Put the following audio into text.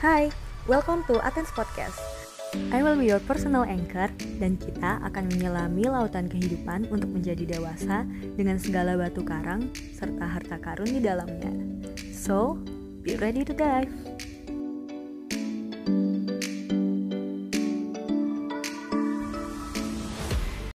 Hai, welcome to Athens Podcast. I will be your personal anchor dan kita akan menyelami lautan kehidupan untuk menjadi dewasa dengan segala batu karang serta harta karun di dalamnya. So, be ready to dive.